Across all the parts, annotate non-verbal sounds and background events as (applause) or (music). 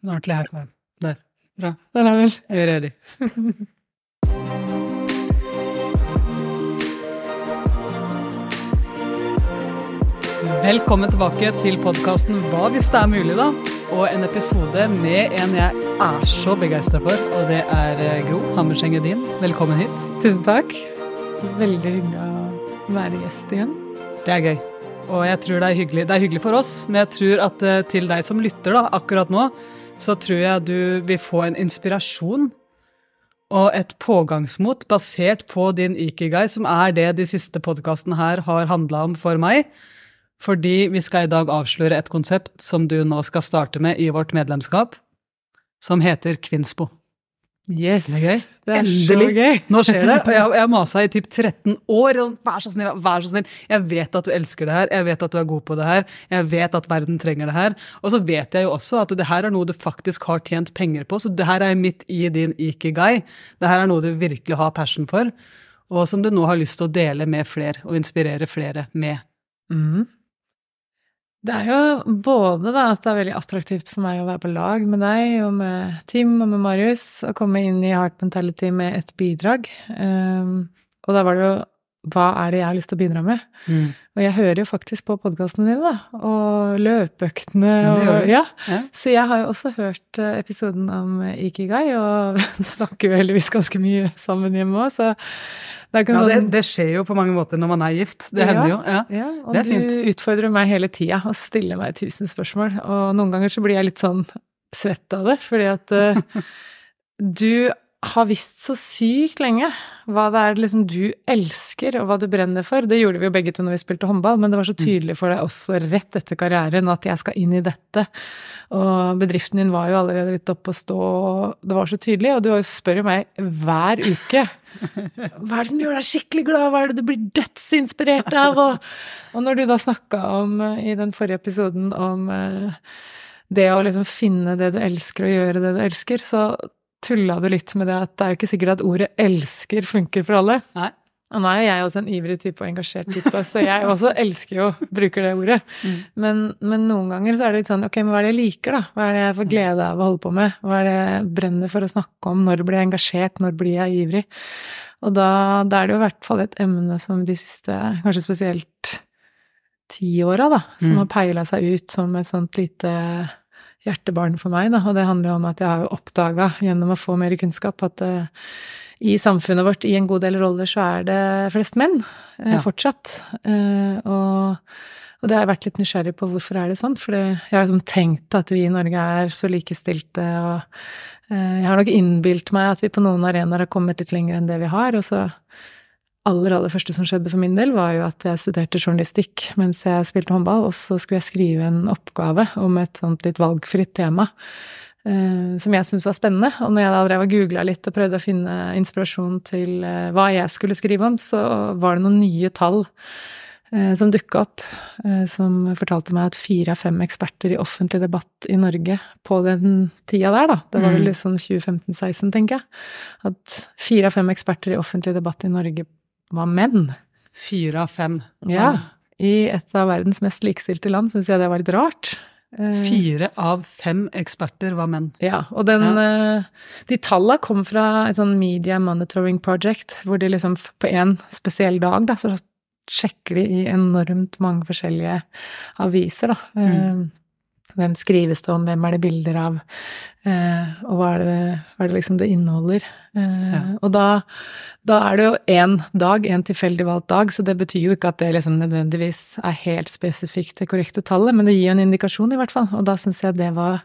Nå er jeg klar. Der. Bra. Den er vel er ready. (laughs) Velkommen tilbake til podkasten Hva hvis det er mulig, da? Og en episode med en jeg er så begeistra for, og det er eh, Gro Hammerseng Edin. Velkommen hit. Tusen takk. Veldig hyggelig å være gjest igjen. Det er gøy. Og jeg tror det er hyggelig. Det er hyggelig for oss, men jeg tror at eh, til deg som lytter da, akkurat nå, så tror jeg du vil få en inspirasjon og et pågangsmot basert på din ikigai, som er det de siste podkastene her har handla om for meg. Fordi vi skal i dag avsløre et konsept som du nå skal starte med i vårt medlemskap, som heter Kvinspo. Yes. Det er gøy. Det er Endelig. så gøy. Nå skjer det, (laughs) og jeg, har masa i typ 13 år. og Vær så snill, vær så snill. Jeg vet at du elsker det her, jeg vet at du er god på det her, jeg vet at verden trenger det her. Og så vet jeg jo også at det her er noe du faktisk har tjent penger på, så det her er midt i din ikigai. Det her er noe du virkelig har passion for, og som du nå har lyst til å dele med flere, og inspirere flere med. Mhm. Det er jo både da at det er veldig attraktivt for meg å være på lag med deg og med Tim og med Marius, og komme inn i Heart Mentality med et bidrag. Um, og da var det jo hva er det jeg har lyst til å bidra med? Og jeg hører jo faktisk på podkastene dine, da. Og løpeøktene Ja, det og. Ja. Ja. Så jeg har jo også hørt eh, episoden om Ikigai, og (laughs) snakker jo heldigvis ganske mye sammen hjemme òg, så det er Ja, det, sånn det skjer jo på mange måter når man er gift. Det hender jo. Ja. ja, og Det er du fint. utfordrer meg hele tida og stiller meg tusen spørsmål. Og noen ganger så blir jeg litt sånn svett av det, fordi at uh, (laughs) du har visst så sykt lenge hva det er liksom du elsker, og hva du brenner for. Det gjorde vi jo begge to når vi spilte håndball, men det var så Mm. tydelig for deg også rett etter karrieren at jeg skal inn i dette. Og bedriften din var jo allerede litt oppe å stå, og det var så tydelig. Og du spør jo meg hver uke (laughs) hva er det som gjør deg skikkelig glad, hva er det du blir dødsinspirert av? Og, og når du da snakka om, eh, i den forrige episoden, om eh, det å liksom finne det du elsker og gjøre det du elsker, så tulla du litt med det at det er jo ikke sikkert at ordet 'elsker' funker for alle. Nei. Og nå er jo jeg også en ivrig type og engasjert type, så jeg også elsker jo bruker det ordet. Mm. Men, men noen ganger så er det litt sånn ok, men hva er det jeg liker, da? Hva er det jeg får glede av å holde på med? Hva er det jeg brenner for å snakke om? Når blir jeg engasjert? Når blir jeg ivrig? Og da, da er det jo i hvert fall et emne som de siste, kanskje spesielt tiåra, da, som Mm. har peila seg ut som et sånt lite hjertebarn for meg, da. Og det handler om at jeg har oppdaga gjennom å få mer kunnskap at uh, i samfunnet vårt, i en god del roller, så er det flest menn uh, Ja. fortsatt. Uh, og, og det har jeg vært litt nysgjerrig på, hvorfor er det sånn? For jeg har liksom tenkt at vi i Norge er så likestilte, og jeg har nok innbilt meg at vi på noen arenaer har kommet litt lenger enn det vi har. Og så aller, aller første som skjedde for min del, var jo at jeg studerte journalistikk mens jeg spilte håndball, og så skulle jeg skrive en oppgave om et sånt litt valgfritt tema. Uh, som jeg syntes var spennende. Og når jeg da drev og googla litt og prøvde å finne inspirasjon til uh, hva jeg skulle skrive om, så var det noen nye tall uh, som dukka opp, som fortalte meg at fire av fem eksperter i offentlig debatt i Norge på den tida der, da, det var vel Mm. litt sånn 2015-16, tenker jeg, at fire av fem eksperter i offentlig debatt i Norge var menn. Fire av fem. Ja. I et av verdens mest likestilte land syns jeg det var litt rart. Eh, Fire av fem eksperter var menn. Ja, og den, ja. de tallene kom fra et sånn Media Monitoring Project, hvor de liksom på en spesiell dag, da, så sjekker de i enormt mange forskjellige aviser, da. Eh, Hvem skrives det om, hvem er det bilder av, eh, og hva er det, hva er det liksom det inneholder. Eh, Ja. Og da, da er det jo én dag, en tilfeldig valgt dag, så det betyr jo ikke at det liksom nødvendigvis er helt spesifikt det korrekte tallet, men det gir jo en indikasjon i hvert fall, og da syns jeg det var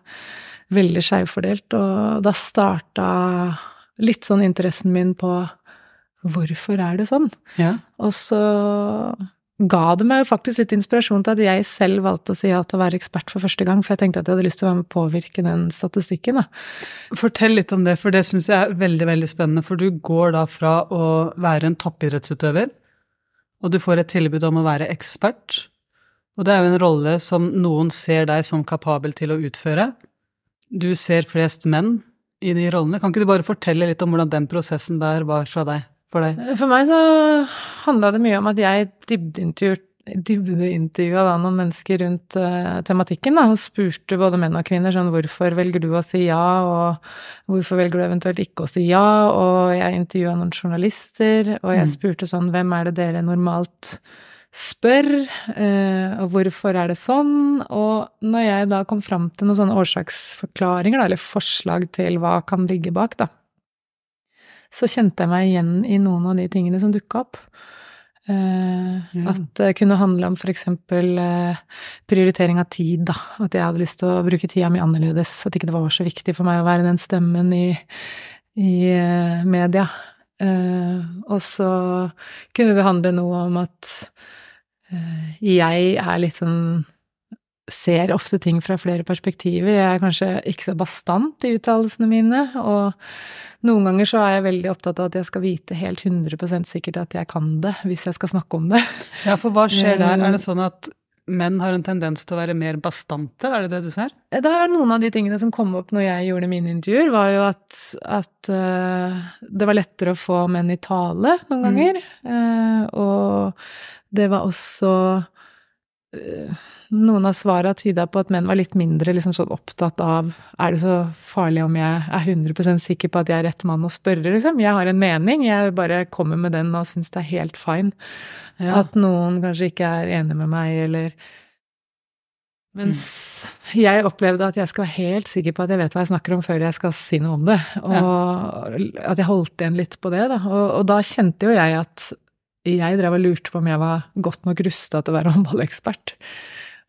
veldig skjevfordelt, og da starta litt sånn interessen min på hvorfor er det sånn? Ja. Og så ga det meg jo faktisk litt inspirasjon til at jeg selv valgte å si ja til å være ekspert for første gang, for jeg tenkte at jeg hadde lyst til å være med og påvirke den statistikken, da. Fortell litt om det, for det syns jeg er veldig veldig spennende. For du går da fra å være en toppidrettsutøver, og du får et tilbud om å være ekspert. Og det er jo en rolle som noen ser deg som kapabel til å utføre. Du ser flest menn i de rollene. Kan ikke du bare fortelle litt om hvordan den prosessen der var fra deg, for deg? For meg så handla det mye om at jeg dybdeintervjua dybdeintervjua noen mennesker rundt uh, tematikken, da, og spurte både menn og kvinner sånn hvorfor velger du å si ja, og hvorfor velger du eventuelt ikke å si ja, og jeg intervjua noen journalister, og jeg mm. spurte sånn hvem er det dere normalt spør, uh, og hvorfor er det sånn? Og når jeg da kom fram til noen sånne årsaksforklaringer, da, eller forslag til hva kan ligge bak, da, så kjente jeg meg igjen i noen av de tingene som dukka opp. Uh, ja. At det kunne handle om f.eks. Uh, prioritering av tid, da. At jeg hadde lyst til å bruke tida mi annerledes. At ikke det var så viktig for meg å være den stemmen i, i uh, media. Og så kunne det handle noe om at jeg er litt sånn Ser ofte ting fra flere perspektiver. Jeg er kanskje ikke så bastant i uttalelsene mine. og noen ganger så er jeg veldig opptatt av at jeg skal vite helt 100% sikkert at jeg kan det, hvis jeg skal snakke om det. Ja, for hva skjer der? Er det sånn at menn har en tendens til å være mer bastante, er det det du ser? Det var noen av de tingene som kom opp når jeg gjorde mine intervjuer, var jo at, at uh, det var lettere å få menn i tale noen mm. ganger. Mm. Uh, og det var også noen av svara tyda på at menn var litt mindre liksom sånn opptatt av Er det så farlig om jeg er 100% sikker på at jeg er rett mann å spørre, liksom? Jeg har en mening, jeg bare kommer med den og syns det er helt fine. Ja. At noen kanskje ikke er enig med meg, eller mens mm. jeg opplevde at jeg skal være helt sikker på at jeg vet hva jeg snakker om før jeg skal si noe om det. Og ja. at jeg holdt igjen litt på det, da. Og, og, da kjente jo jeg at jeg drev og lurte på om jeg var godt nok rusta til å være (laughs) håndballekspert.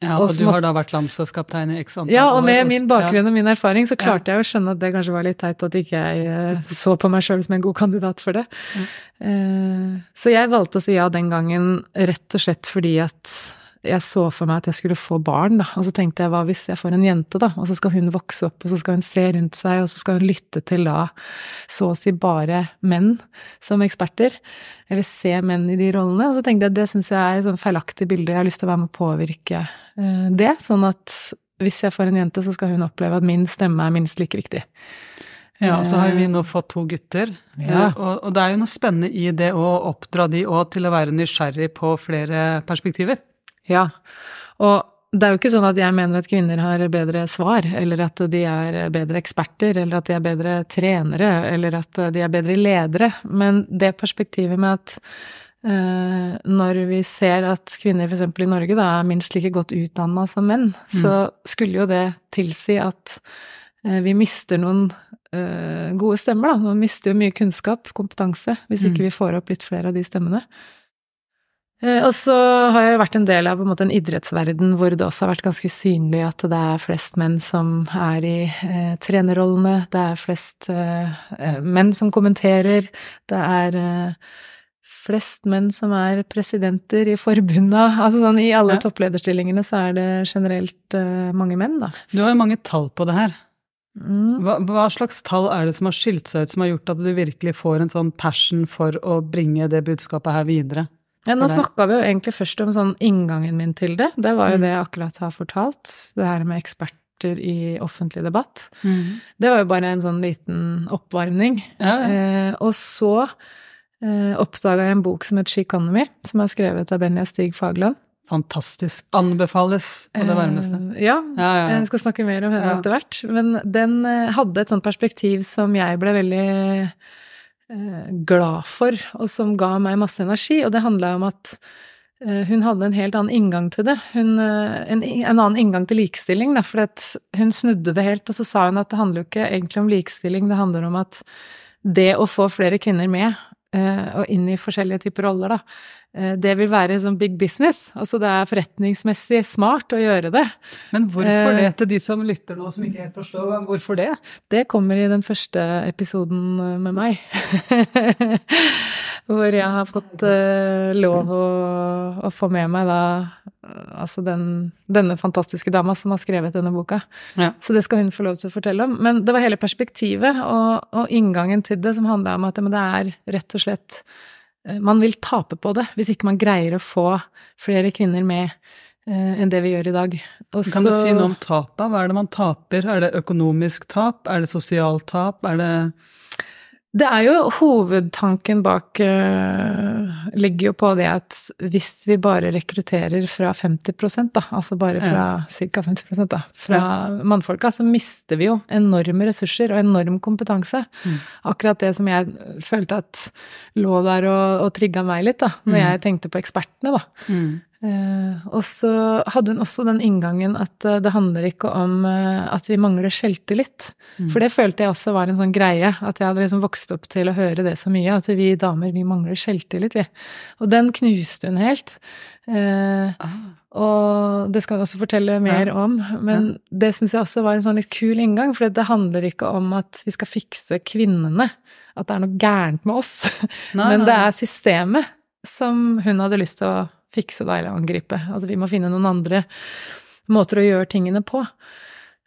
Ja, og, og du har da vært landslagskaptein i x antall år? Ja, og med min bakgrunn og min erfaring så klarte jeg å skjønne at det kanskje var litt teit at ikke jeg uh, så på meg sjøl som en god kandidat for det. Uh, så jeg valgte å si ja den gangen rett og slett fordi at jeg så for meg at jeg skulle få barn, da. Og så tenkte jeg hva hvis jeg får en jente, da, og så skal hun vokse opp, og så skal hun se rundt seg, og så skal hun lytte til da så å si bare menn som eksperter. Eller se menn i de rollene. Og så tenkte jeg det syns jeg er et sånn feilaktig bilde, jeg har lyst til å være med å påvirke uh, det. Sånn at hvis jeg får en jente, så skal hun oppleve at min stemme er minst like viktig. Ja, og så har vi nå fått to gutter. Ja. Og, og, det er jo noe spennende i det å oppdra de òg til å være nysgjerrig på flere perspektiver. Ja, og det er jo ikke sånn at jeg mener at kvinner har bedre svar, eller at de er bedre eksperter, eller at de er bedre trenere, eller at de er bedre ledere, men det perspektivet med at uh, når vi ser at kvinner f.eks. i Norge da, er minst like godt utdanna som menn, mm. så skulle jo det tilsi at uh, vi mister noen uh, gode stemmer, da. Man mister jo mye kunnskap, kompetanse, hvis ikke mm. vi får opp litt flere av de stemmene. Eh, og så har jeg vært en del av en, måte, en, idrettsverden hvor det også har vært ganske synlig at det er flest menn som er i eh, trenerrollene, det er flest eh, eh menn som kommenterer, det er eh, flest menn som er presidenter i forbunda. (laughs) Altså sånn i alle ja. topplederstillingene så er det generelt eh, mange menn, da. Du har jo mange tall på det her. Mm. Hva, hva, slags tall er det som har skilt seg ut, som har gjort at du virkelig får en sånn passion for å bringe det budskapet her videre? Ja, nå snakka vi jo egentlig først om sånn inngangen min til det. Det var jo mm. det jeg akkurat har fortalt. Det her med eksperter i offentlig debatt. Mm. Det var jo bare en sånn liten oppvarming. Ja, ja. Eh, og så eh, oppdaga jeg en bok som het Sheconomy, som er skrevet av Benja Stig Fagland. Fantastisk. Anbefales på det varmeste. Eh, ja, ja, ja, jeg skal snakke mer om henne etter hvert. Men den eh, hadde et sånt perspektiv som jeg ble veldig glad for, og som ga meg masse energi. Og det handla om at eh, hun hadde en helt annen inngang til det. Hun, eh, en, en, annen inngang til likestilling, for hun snudde det helt, og så sa hun at det handler jo ikke egentlig om likestilling, det handler om at det å få flere kvinner med og inn i forskjellige typer roller, da, Eh, det vil være sånn big business. Altså det er forretningsmessig smart å gjøre det. Men hvorfor det, eh, til de som lytter nå som ikke helt forstår? Hvorfor det? Det kommer i den første episoden eh, med meg. (laughs) Hvor jeg har fått uh, lov å, å, få med meg da altså den, denne fantastiske dama som har skrevet denne boka. Ja. Så det skal hun få lov til å fortelle om. Men det var hele perspektivet og, og inngangen til det som handla om at det er rett og slett Eh, man vil tape på det hvis ikke man greier å få flere kvinner med eh, enn det vi gjør i dag. Også, kan du si noe om tapet? Hva er det man taper? Er det økonomisk tap? Er det sosialt tap? Er det Det er jo hovedtanken bak uh, Ligger jo på det at hvis vi bare rekrutterer fra 50 da, altså bare fra ja. ca. 50 da, fra ja. mannfolka, så mister vi jo enorme ressurser og enorm kompetanse. Mm. Akkurat det som jeg følte at lå der og, og trigga meg litt, da, når mm. jeg tenkte på ekspertene, da. Mm. Uh, og så hadde hun også den inngangen at uh, det handler ikke om uh, at vi mangler selvtillit. Mm. For det følte jeg også var en sånn greie, at jeg hadde liksom vokst opp til å høre det så mye. At vi damer, vi mangler selvtillit, vi. Og den knuste hun helt. Ah. Og det skal hun også fortelle mer ja. om. Men ja. det syns jeg også var en sånn litt kul inngang, for det handler ikke om at vi skal fikse kvinnene. At det er noe gærent med oss. Nei, men det er systemet som hun hadde lyst til å fikse det eller angripe. Altså vi må finne noen andre måter å gjøre tingene på.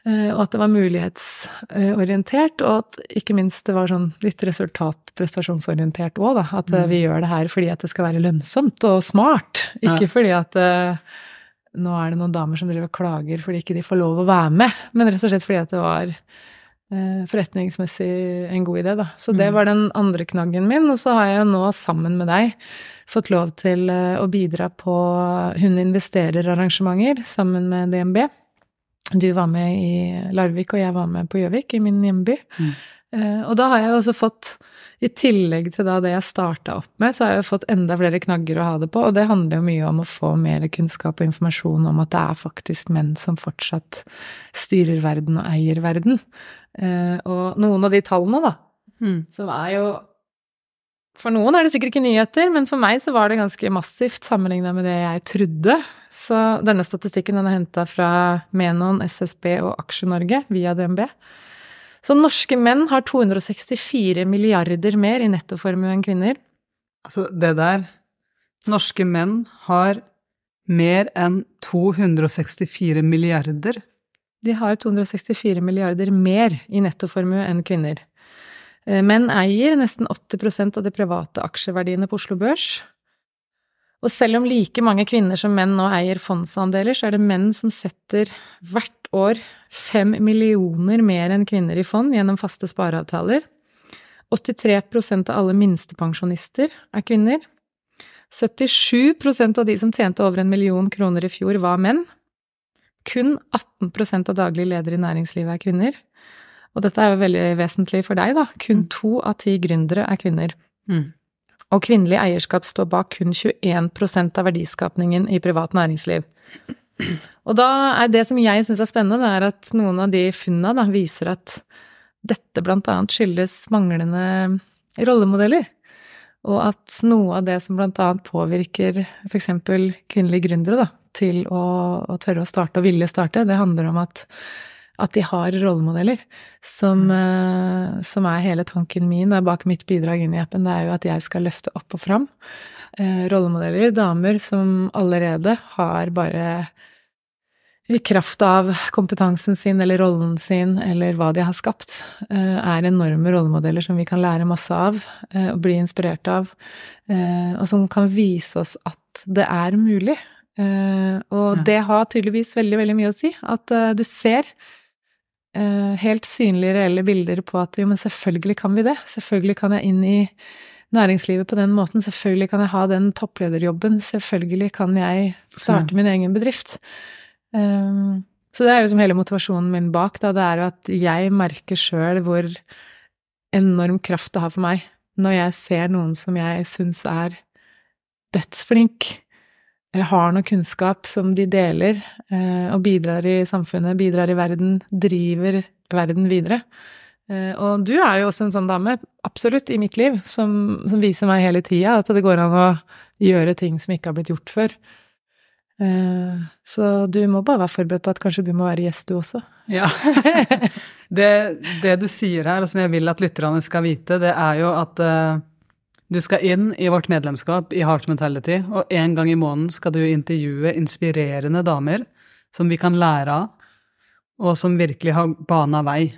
Eh, og at det var mulighetsorientert, og at ikke minst det var sånn litt resultatprestasjonsorientert òg, da. At eh, mm. vi gjør det her fordi at det skal være lønnsomt og smart, ikke ja. fordi at uh, nå er det noen damer som driver og klager fordi ikke de får lov å være med, men rett og slett fordi at det var forretningsmessig en god idé, da. Så det mm. var den andre knaggen min, og så har jeg jo nå sammen med deg fått lov til eh, å bidra på Hun investerer-arrangementer sammen med DNB. Du var med i Larvik, og jeg var med på Gjøvik, i min hjemby. Mm. Eh, og da har jeg også fått, i tillegg til det jeg starta opp med, så har jeg fått enda flere knagger å ha det på. Og det handler jo mye om å få mer kunnskap og informasjon om at det er faktisk menn som fortsatt styrer verden og eier verden. Eh, og noen av de tallene, da, mm. som er jo for noen er det sikkert ikke nyheter, men for meg så var det ganske massivt sammenligna med det jeg trodde. Så denne statistikken den er henta fra Menon, SSB og Aksje-Norge via DNB. Så norske menn har 264 milliarder mer i nettoformue enn kvinner. Altså, det der Norske menn har mer enn 264 milliarder. De har 264 milliarder mer i nettoformue enn kvinner. Eh, menn eier nesten 80% av de private aksjeverdiene på Oslo Børs. Og selv om like mange kvinner som menn nå eier fondsandeler, så er det menn som setter hvert år fem millioner mer enn kvinner i fond gjennom faste spareavtaler. 83% av alle minstepensjonister er kvinner. 77% av de som tjente over en million kroner i fjor, var menn. Kun 18% av daglig ledere i næringslivet er kvinner. Og dette er jo veldig vesentlig for deg, da. Kun mm. to av ti gründere er kvinner. Mm. Og kvinnelig eierskap står bak kun 21% av verdiskapningen i privat næringsliv. Og da er det som jeg syns er spennende, det er at noen av de funna da viser at dette blant annet skyldes manglende rollemodeller. Og at noe av det som blant annet påvirker f.eks. kvinnelige gründere da, til å, å, tørre å starte og ville starte, det handler om at at de har rollemodeller, som, mm. uh, som, er hele tanken min er bak mitt bidrag inn i appen. Det er jo at jeg skal løfte opp og fram uh, rollemodeller. Damer som allerede har bare i kraft av kompetansen sin eller rollen sin eller hva de har skapt, uh, er enorme rollemodeller som vi kan lære masse av og bli inspirert av, og som kan vise oss at det er mulig. Og det har tydeligvis veldig, veldig mye å si. At du ser Eh, helt synlige, reelle bilder på at jo, men selvfølgelig kan vi det. Selvfølgelig kan jeg inn i næringslivet på den måten. Selvfølgelig kan jeg ha den topplederjobben. Selvfølgelig kan jeg starte min egen bedrift. Um, så det er jo som hele motivasjonen min bak, da. Det er jo at jeg merker sjøl hvor enorm kraft det har for meg når jeg ser noen som jeg syns er dødsflink, eller har noe kunnskap som de deler, eh, og bidrar i samfunnet, bidrar i verden, driver verden videre. Eh, og du er jo også en sånn dame, absolutt, i mitt liv, som, som viser meg hele tida at det går an å gjøre ting som ikke har blitt gjort før. Eh, så du må bare være forberedt på at kanskje du må være gjest, du også. Ja. (laughs) Det, det du sier her, og som jeg vil at lytterne skal vite, det er jo at du skal inn i vårt medlemskap i Heart Mentality, og en gang i måneden skal du intervjue inspirerende damer som vi kan lære av, og som virkelig har bana vei.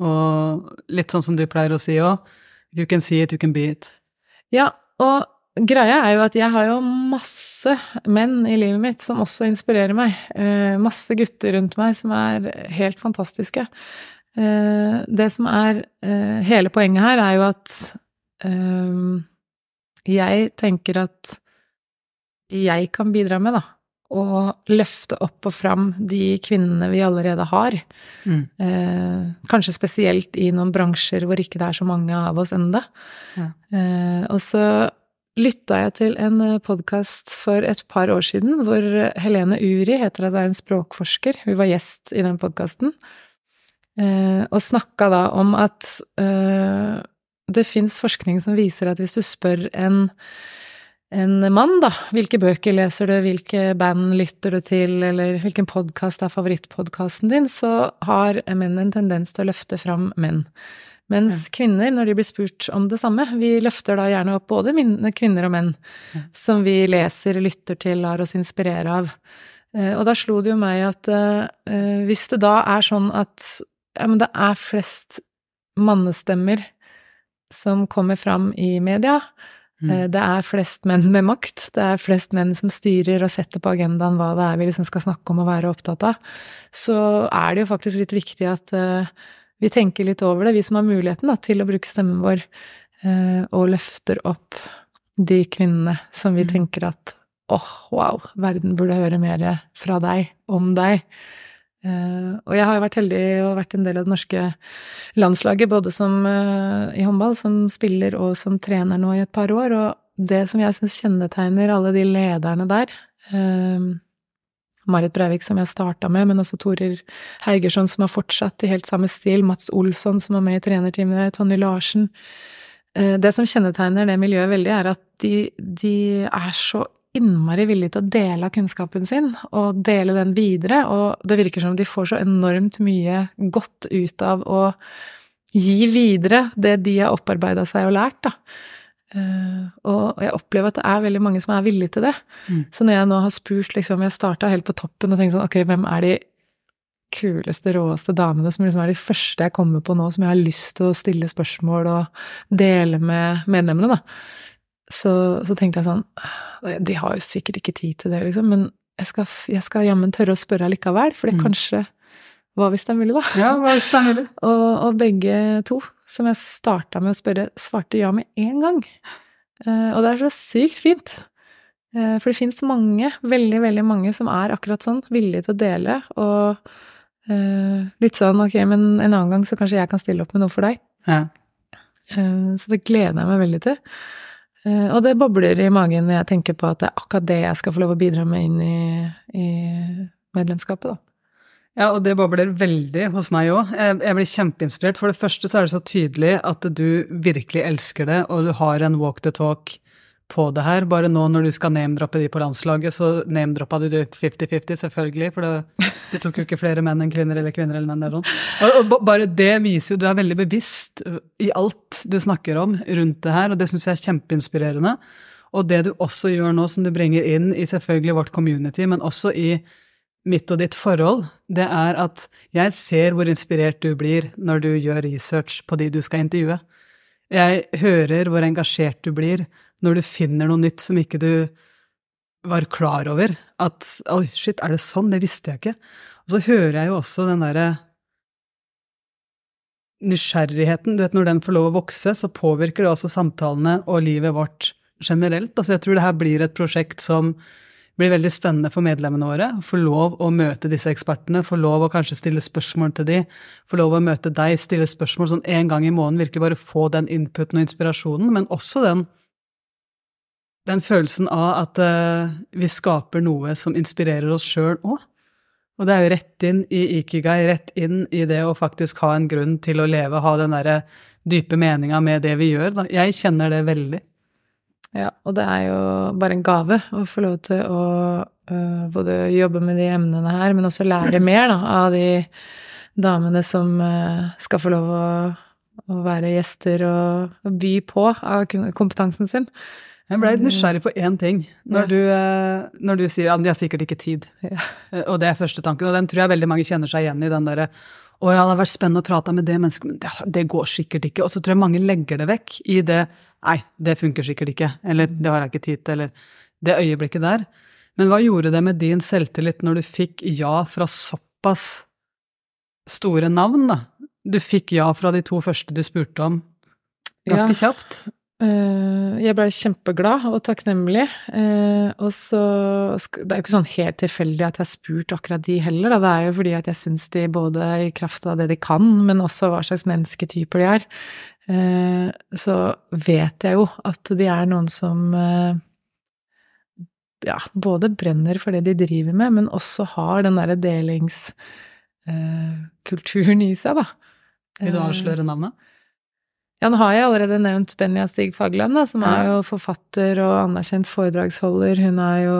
Og litt sånn som du pleier å si òg, you can see it, you can be it. Ja, og greia er jo at jeg har jo masse menn i livet mitt som også inspirerer meg. Eh, masse gutter rundt meg som er helt fantastiske. Eh, det som er eh, hele poenget her, er jo at jeg tenker at jeg kan bidra med, da, å løfte opp og fram de kvinnene vi allerede har. Mm. Eh, kanskje spesielt i noen bransjer hvor ikke det er så mange av oss enda. Ja. Eh, og så lytta jeg til en podkast for et par år siden hvor Helene Uri, heter det, det er en språkforsker, hun var gjest i den podkasten, eh, og snakka da om at eh, det fins forskning som viser at hvis du spør en en mann, da. Hvilke bøker leser du, hvilke band lytter du til, eller hvilken podkast er favorittpodkasten din, så har menn en tendens til å løfte fram menn. Mens kvinner, når de blir spurt om det samme, vi løfter da gjerne opp både kvinner og menn som vi leser, lytter til, lar oss inspirere av. Eh, og da slo det jo meg at uh, hvis det da er sånn at ja, men det er flest mannestemmer som kommer fram i media, Mm. Eh, det er flest menn med makt. Det er flest menn som styrer og setter på agendaen hva det er vi liksom skal snakke om og være opptatt av. Så er det jo faktisk litt viktig at uh, vi tenker litt over det, vi som har muligheten da, til å bruke stemmen vår, uh, og løfter opp de kvinnene som vi mm. tenker at åh, oh, wow, verden burde høre mer fra deg, om deg. Uh, og jeg har jo vært heldig og vært en del av det norske landslaget, både som uh, i håndball, som spiller og som trener nå i et par år. Og det som jeg syns kjennetegner alle de lederne der uh, Marit Breivik, som jeg starta med, men også Torir Heigersson, som har fortsatt i helt samme stil, Mats Olsson, som er med i trenerteamet, Tonje Larsen Det som kjennetegner det miljøet veldig, er at de, de er så innmari villige til å dele av kunnskapen sin, og dele den videre, og det virker som de får så enormt mye godt ut av å gi videre det de har opparbeida seg og lært, da. Uh, og jeg opplever at det er veldig mange som er villige til det. Mm. Så når jeg nå har spurt, liksom Jeg starta helt på toppen og tenkte sånn Ok, hvem er de kuleste, råeste damene som liksom er de første jeg kommer på nå, som jeg har lyst til å stille spørsmål og dele med medlemmene, da så, så, tenkte jeg sånn De har jo sikkert ikke tid til det, liksom, men jeg skal, jeg skal jammen tørre å spørre allikevel, for det mm. kanskje Hva hvis det er mulig, da? Ja, hva hvis det er mulig? og, og, begge to, som jeg starta med å spørre, svarte ja med en gang. Uh, og det er så sykt fint. Uh, for det fins mange, veldig, veldig mange, som er akkurat sånn, villige til å dele, og uh, litt sånn ok, men en annen gang så kanskje jeg kan stille opp med noe for deg. Ja. så det gleder jeg meg veldig til. Eh, og det bobler i magen når jeg tenker på at det er akkurat det jeg skal få lov å bidra med inn i, i medlemskapet, da. Ja, og det bobler veldig hos meg òg. Jeg, blir kjempeinspirert. For det første så er det så tydelig at du virkelig elsker det, og du har en walk the talk på det her. Bare nå når du skal name-droppe de på landslaget, så name-droppa du 50-50, selvfølgelig. For det, du tok jo ikke flere menn enn kvinner eller kvinner eller menn. Eller og, og, bare det viser jo du er veldig bevisst i alt du snakker om rundt det her, og det syns jeg er kjempeinspirerende. Og det du også gjør nå, som du bringer inn i selvfølgelig vårt community, men også i mitt og ditt forhold, det er at jeg ser hvor inspirert du blir når du gjør research på de du skal intervjue. Jeg hører hvor engasjert du blir når du finner noe nytt som ikke du var klar over. At oi, shit, er det sånn? Det visste jeg ikke. Og så hører jeg jo også den derre nysgjerrigheten. Du vet, når den får lov å vokse, så påvirker det også samtalene og livet vårt generelt. Altså, jeg tror det her blir et prosjekt som blir veldig spennende for medlemmene våre. Få lov å møte disse ekspertene, få lov å kanskje stille spørsmål til de, få lov å møte deg, stille spørsmål sånn en gang i måneden, virkelig bare få den inputen og inspirasjonen, men også den, den følelsen av at uh, vi skaper noe som inspirerer oss sjøl òg. Og det er jo rett inn i ikigai, rett inn i det å faktisk ha en grunn til å leve, ha den derre dype meninga med det vi gjør. Da. Jeg kjenner det veldig. Ja, og det er jo bare en gave å få lov til å uh, både jobbe med de emnene her, men også lære mer da, av de damene som uh, skal få lov å, å være gjester og, by på av kompetansen sin. Jeg ble nysgjerrig på én ting. Når, ja. du, uh, når, du, sier at de har sikkert ikke tid. Ja. Og det er første tanken, og den tror jeg veldig mange kjenner seg igjen i. den derre å ja, det hadde vært spennende å prate med det mennesket, men det, det, går sikkert ikke. Og så tror jeg mange legger det vekk i det Nei, det funker sikkert ikke. Eller det har jeg ikke tid til. Eller det øyeblikket der. Men hva gjorde det med din selvtillit når du fikk ja fra såpass store navn, da? du fikk ja fra de to første du spurte om, ganske Ja. kjapt. Eh, jeg blei kjempeglad og takknemlig. Eh, og så Det er jo ikke sånn helt tilfeldig at jeg har spurt akkurat de heller, da. Det er jo fordi at jeg syns de både i kraft av det de kan, men også hva slags mennesketyper de er. Eh, så vet jeg jo at de er noen som ja, både brenner for det de driver med, men også har den derre delingskulturen i seg, da. Vil du avsløre navnet? Ja, nå har jeg allerede nevnt Benja Stig Fagland, da, som er jo forfatter og anerkjent foredragsholder. Hun er jo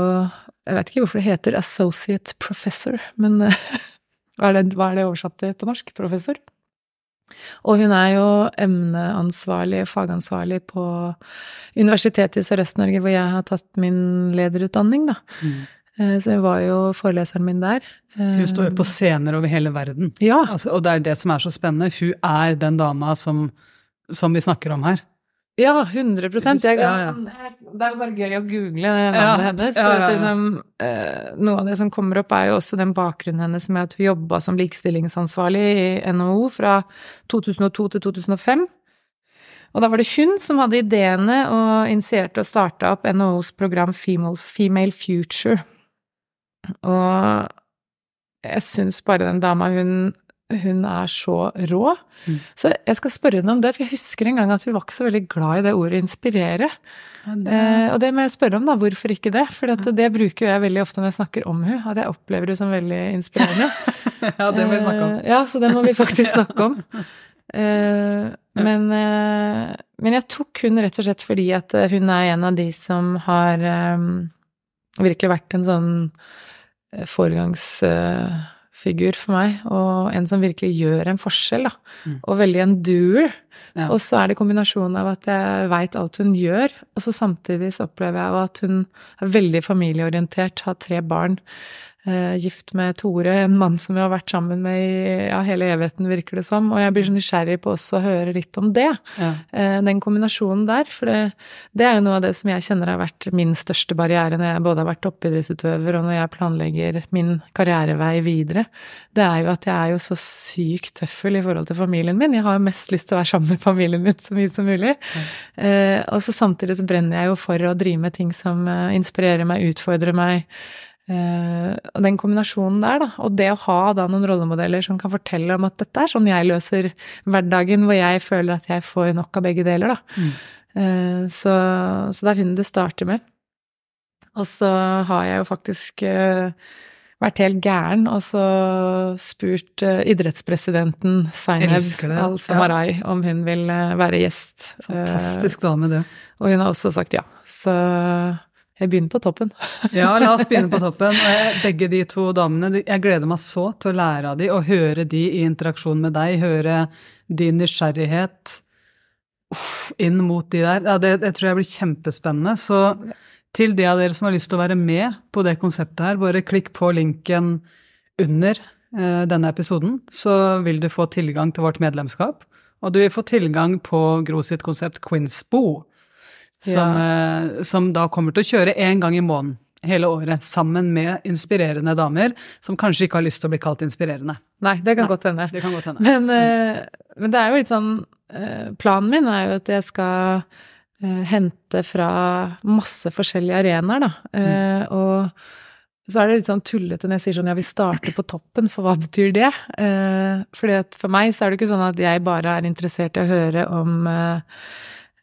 Jeg vet ikke hvorfor det heter associate professor, men eh, (laughs) hva, er det, hva er det oversatt til på norsk? Professor? Og hun er jo emneansvarlig, fagansvarlig på Universitetet i Sørøst-Norge, hvor jeg har tatt min lederutdanning, da. Mm. Eh, Så hun var jo foreleseren min der. Eh, Hun står jo på scener over hele verden. Ja. Altså, og det er det som er så spennende. Hun er den dama som, som vi snakker om her. Ja, 100 jeg, Ja, ja. Det er jo bare gøy å google navnet Ja, hennes. For ja, ja, at liksom, eh, noe av det som kommer opp, er jo også den bakgrunnen hennes med at hun jobba som likestillingsansvarlig i NHO fra 2002 til 2005. Og da var det hun som hadde ideene og initierte og starta opp NHOs program Female, Female Future. Og jeg syns bare den dama, hun, hun er så rå. Mm. Så jeg skal spørre henne om det, for jeg husker en gang at hun var ikke så veldig glad i det ordet 'inspirere'. Eh, og det må jeg spørre om, da. Hvorfor ikke det? For det, det bruker jeg veldig ofte når jeg snakker om hun, at jeg opplever henne som veldig inspirerende. (laughs) ja, det må vi snakke om. Eh, ja, så det må vi faktisk (laughs) snakke om. Eh, men, eh, men jeg tok hun rett og slett fordi at eh, hun er en av de som har eh, virkelig vært en sånn eh, foregangsfigur for meg, og en som virkelig gjør en forskjell, da. Mm. Og veldig en doer. Ja. Og så er det kombinasjonen av at jeg veit alt hun gjør, og så samtidig så opplever jeg at hun er veldig familieorientert, har tre barn, eh, gift med Tore, en mann som vi har vært sammen med i ja, hele evigheten, virker det som. Og jeg blir så nysgjerrig på også å høre litt om det. Ja. Eh, den kombinasjonen der. For det, det er jo noe av det som jeg kjenner har vært min største barriere når jeg både har vært toppidrettsutøver og når jeg planlegger min karrierevei videre. Det er jo at jeg er jo så sykt tøffel i forhold til familien min. Jeg har jo mest lyst til å være sammen med familien min så mye som mulig. Eh, og så samtidig så brenner jeg jo for å drive med ting som uh, inspirerer meg, utfordrer meg. Uh, og den kombinasjonen der, da, og det å ha da noen rollemodeller som kan fortelle om at dette er sånn jeg løser hverdagen, hvor jeg føler at jeg får nok av begge deler, da. Mm. Uh, så, så det er hun det starter med. Og så har jeg jo faktisk eh, vært helt gæren og så spurt uh, idrettspresidenten Zainab Al-Samarai om hun vil uh, være gjest. Fantastisk dame, det. Eh, og hun har også sagt ja. Så jeg begynner på toppen. (laughs) Ja, la oss begynne på (laughs) toppen. Begge de to damene, jeg gleder meg så til å lære av de og høre de i interaksjon med deg, høre din nysgjerrighet inn mot de der. Ja, det, det tror jeg blir kjempespennende. Så til de av dere som har lyst til å være med på det konseptet her, bare klikk på linken under eh, denne episoden, så vil du få tilgang til vårt medlemskap. Og du vil få tilgang på Gro sitt konsept Quinsbo, som, eh, som da kommer til å kjøre én gang i måneden hele året, sammen med inspirerende damer som kanskje ikke har lyst til å bli kalt inspirerende. Nei, det kan Nei. godt hende. Det kan godt hende. Men, eh, men det er jo litt sånn eh, Planen min er jo at jeg skal hente fra masse forskjellige arenaer, da. Mm. og så er det litt sånn tullete når jeg sier sånn ja, vi starter på toppen, for hva betyr det? Eh, fordi at for meg så er det ikke sånn at jeg bare er interessert i å høre om eh,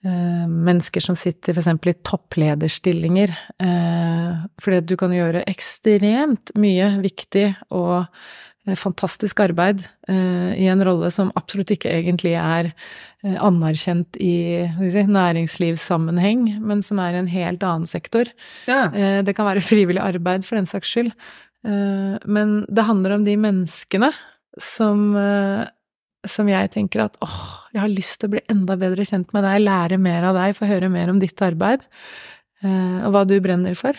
eh, mennesker som sitter f.eks. i topplederstillinger. Eh, fordi du kan gjøre ekstremt mye viktig og eh, fantastisk arbeid eh, i en rolle som absolutt ikke egentlig er eh, anerkjent i si, næringslivssammenheng, men som er i en helt annen sektor. Ja. Eh, det kan være frivillig arbeid for den saks skyld. Eh, men det handler om de menneskene som, eh, som jeg tenker at åh, jeg har lyst til å bli enda bedre kjent med deg, lære mer av deg, få høre mer om ditt arbeid, eh, og hva du brenner for.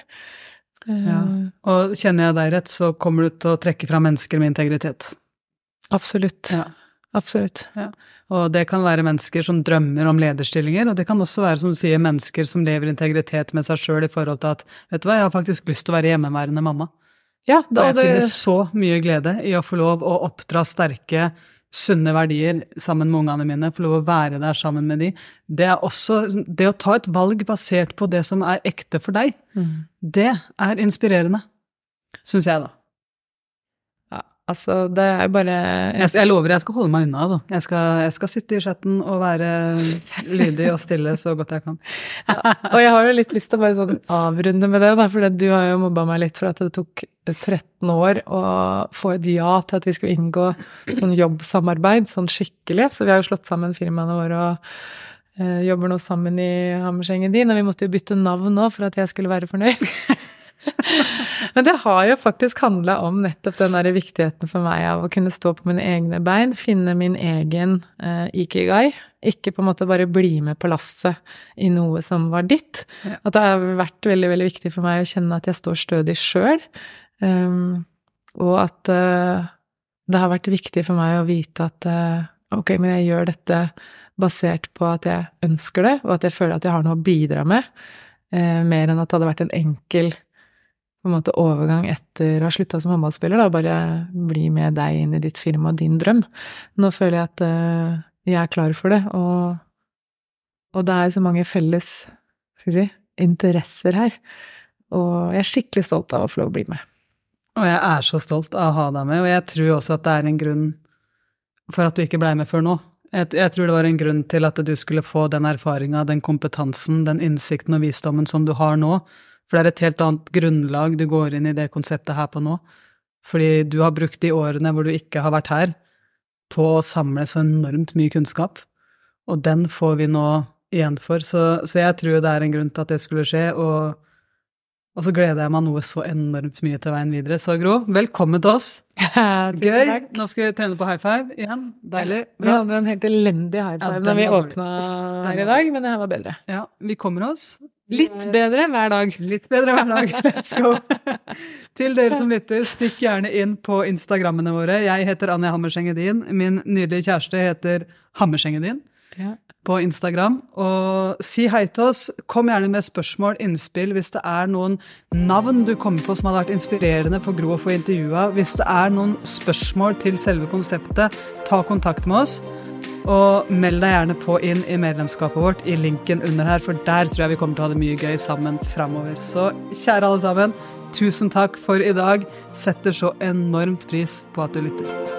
Ja. Og kjenner jeg deg rett, så kommer du til å trekke fra mennesker med integritet. Absolutt. Ja. Absolutt. Og det kan være mennesker som drømmer om lederstillinger, og det kan også være, som du sier, mennesker som lever i integritet med seg sjøl i forhold til at vet du hva, jeg har faktisk lyst til å være hjemmeværende mamma. Ja, Og jeg det, finner så mye glede i å få lov å oppdra sterke, sunne verdier sammen med ungene mine, få lov å være der sammen med de. Det er også det å ta et valg basert på det som er ekte for deg. Mm. Det er inspirerende, syns jeg, da. Ja, altså, det er bare Jeg, jeg lover jeg skal holde meg unna, altså. Jeg skal, jeg skal sitte i chatten og være lydig og stille så godt jeg kan. (laughs) Og jeg har jo litt lyst til å bare sånn avrunde med det, da, for du har jo mobba meg litt for at det tok 13 år å få et ja til at vi skulle inngå sånn jobbsamarbeid, sånn skikkelig. Så vi har jo slått sammen firmaene våre og eh, jobber nå sammen i Hammersengen din, og vi måtte jo bytte navn nå for at jeg skulle være fornøyd. (laughs) Men det har jo faktisk handla om nettopp den der viktigheten for meg av å kunne stå på mine egne bein, finne min egen eh, ikigai. Ikke på en måte bare bli med på lasset i noe som var ditt. Ja. At det har vært veldig, veldig viktig for meg å kjenne at jeg står stødig sjøl. Um, og at uh, det har vært viktig for meg å vite at uh, ok, men jeg gjør dette basert på at jeg ønsker det, og at jeg føler at jeg har noe å bidra med, uh, mer enn at det hadde vært en enkel på en måte overgang etter å ha slutta som håndballspiller, da, bare bli med deg inn i ditt firma din drøm. Nå føler jeg at uh, jeg er klar for det, og, og det er så mange felles skal si, interesser her. Og jeg er skikkelig stolt av å få lov å bli med. Og jeg er så stolt av å ha deg med, og jeg tror også at det er en grunn for at du ikke blei med før nå. Jeg, jeg, tror det var en grunn til at du skulle få den erfaringa, den kompetansen, den innsikten og visdommen som du har nå. For det er et helt annet grunnlag du går inn i det konseptet her på nå. Fordi du har brukt de årene hvor du ikke har vært her, på å samle så enormt mye kunnskap. Og den får vi nå igjen for. Så, så jeg tror det er en grunn til at det skulle skje. og og så gleder jeg meg noe så enormt mye til veien videre. Så Gro, velkommen til oss. (laughs) Gøy. Nå skal vi trene på high five igjen. Deilig. Vi hadde en helt elendig high five Ja, da vi åpna her i dag, men det her var bedre. Ja, vi kommer oss. Litt bedre hver dag. Litt bedre hver dag. (laughs) Let's go. Til dere som lytter, stikk gjerne inn på Instagrammene våre. Jeg heter Anja Hammersengedin. Min nydelige kjæreste heter Hammersengedin Ja. på Instagram. Og si hei til oss. Kom gjerne med spørsmål, innspill, hvis det er noen navn du kommer på som hadde vært inspirerende for Gro å få intervjua. Hvis det er noen spørsmål til selve konseptet, ta kontakt med oss. Og meld deg gjerne på inn i medlemskapet vårt i linken under her, for der tror jeg vi kommer til å ha det mye gøy sammen framover. Så kjære alle sammen, tusen takk for i dag. Setter så enormt pris på at du lytter.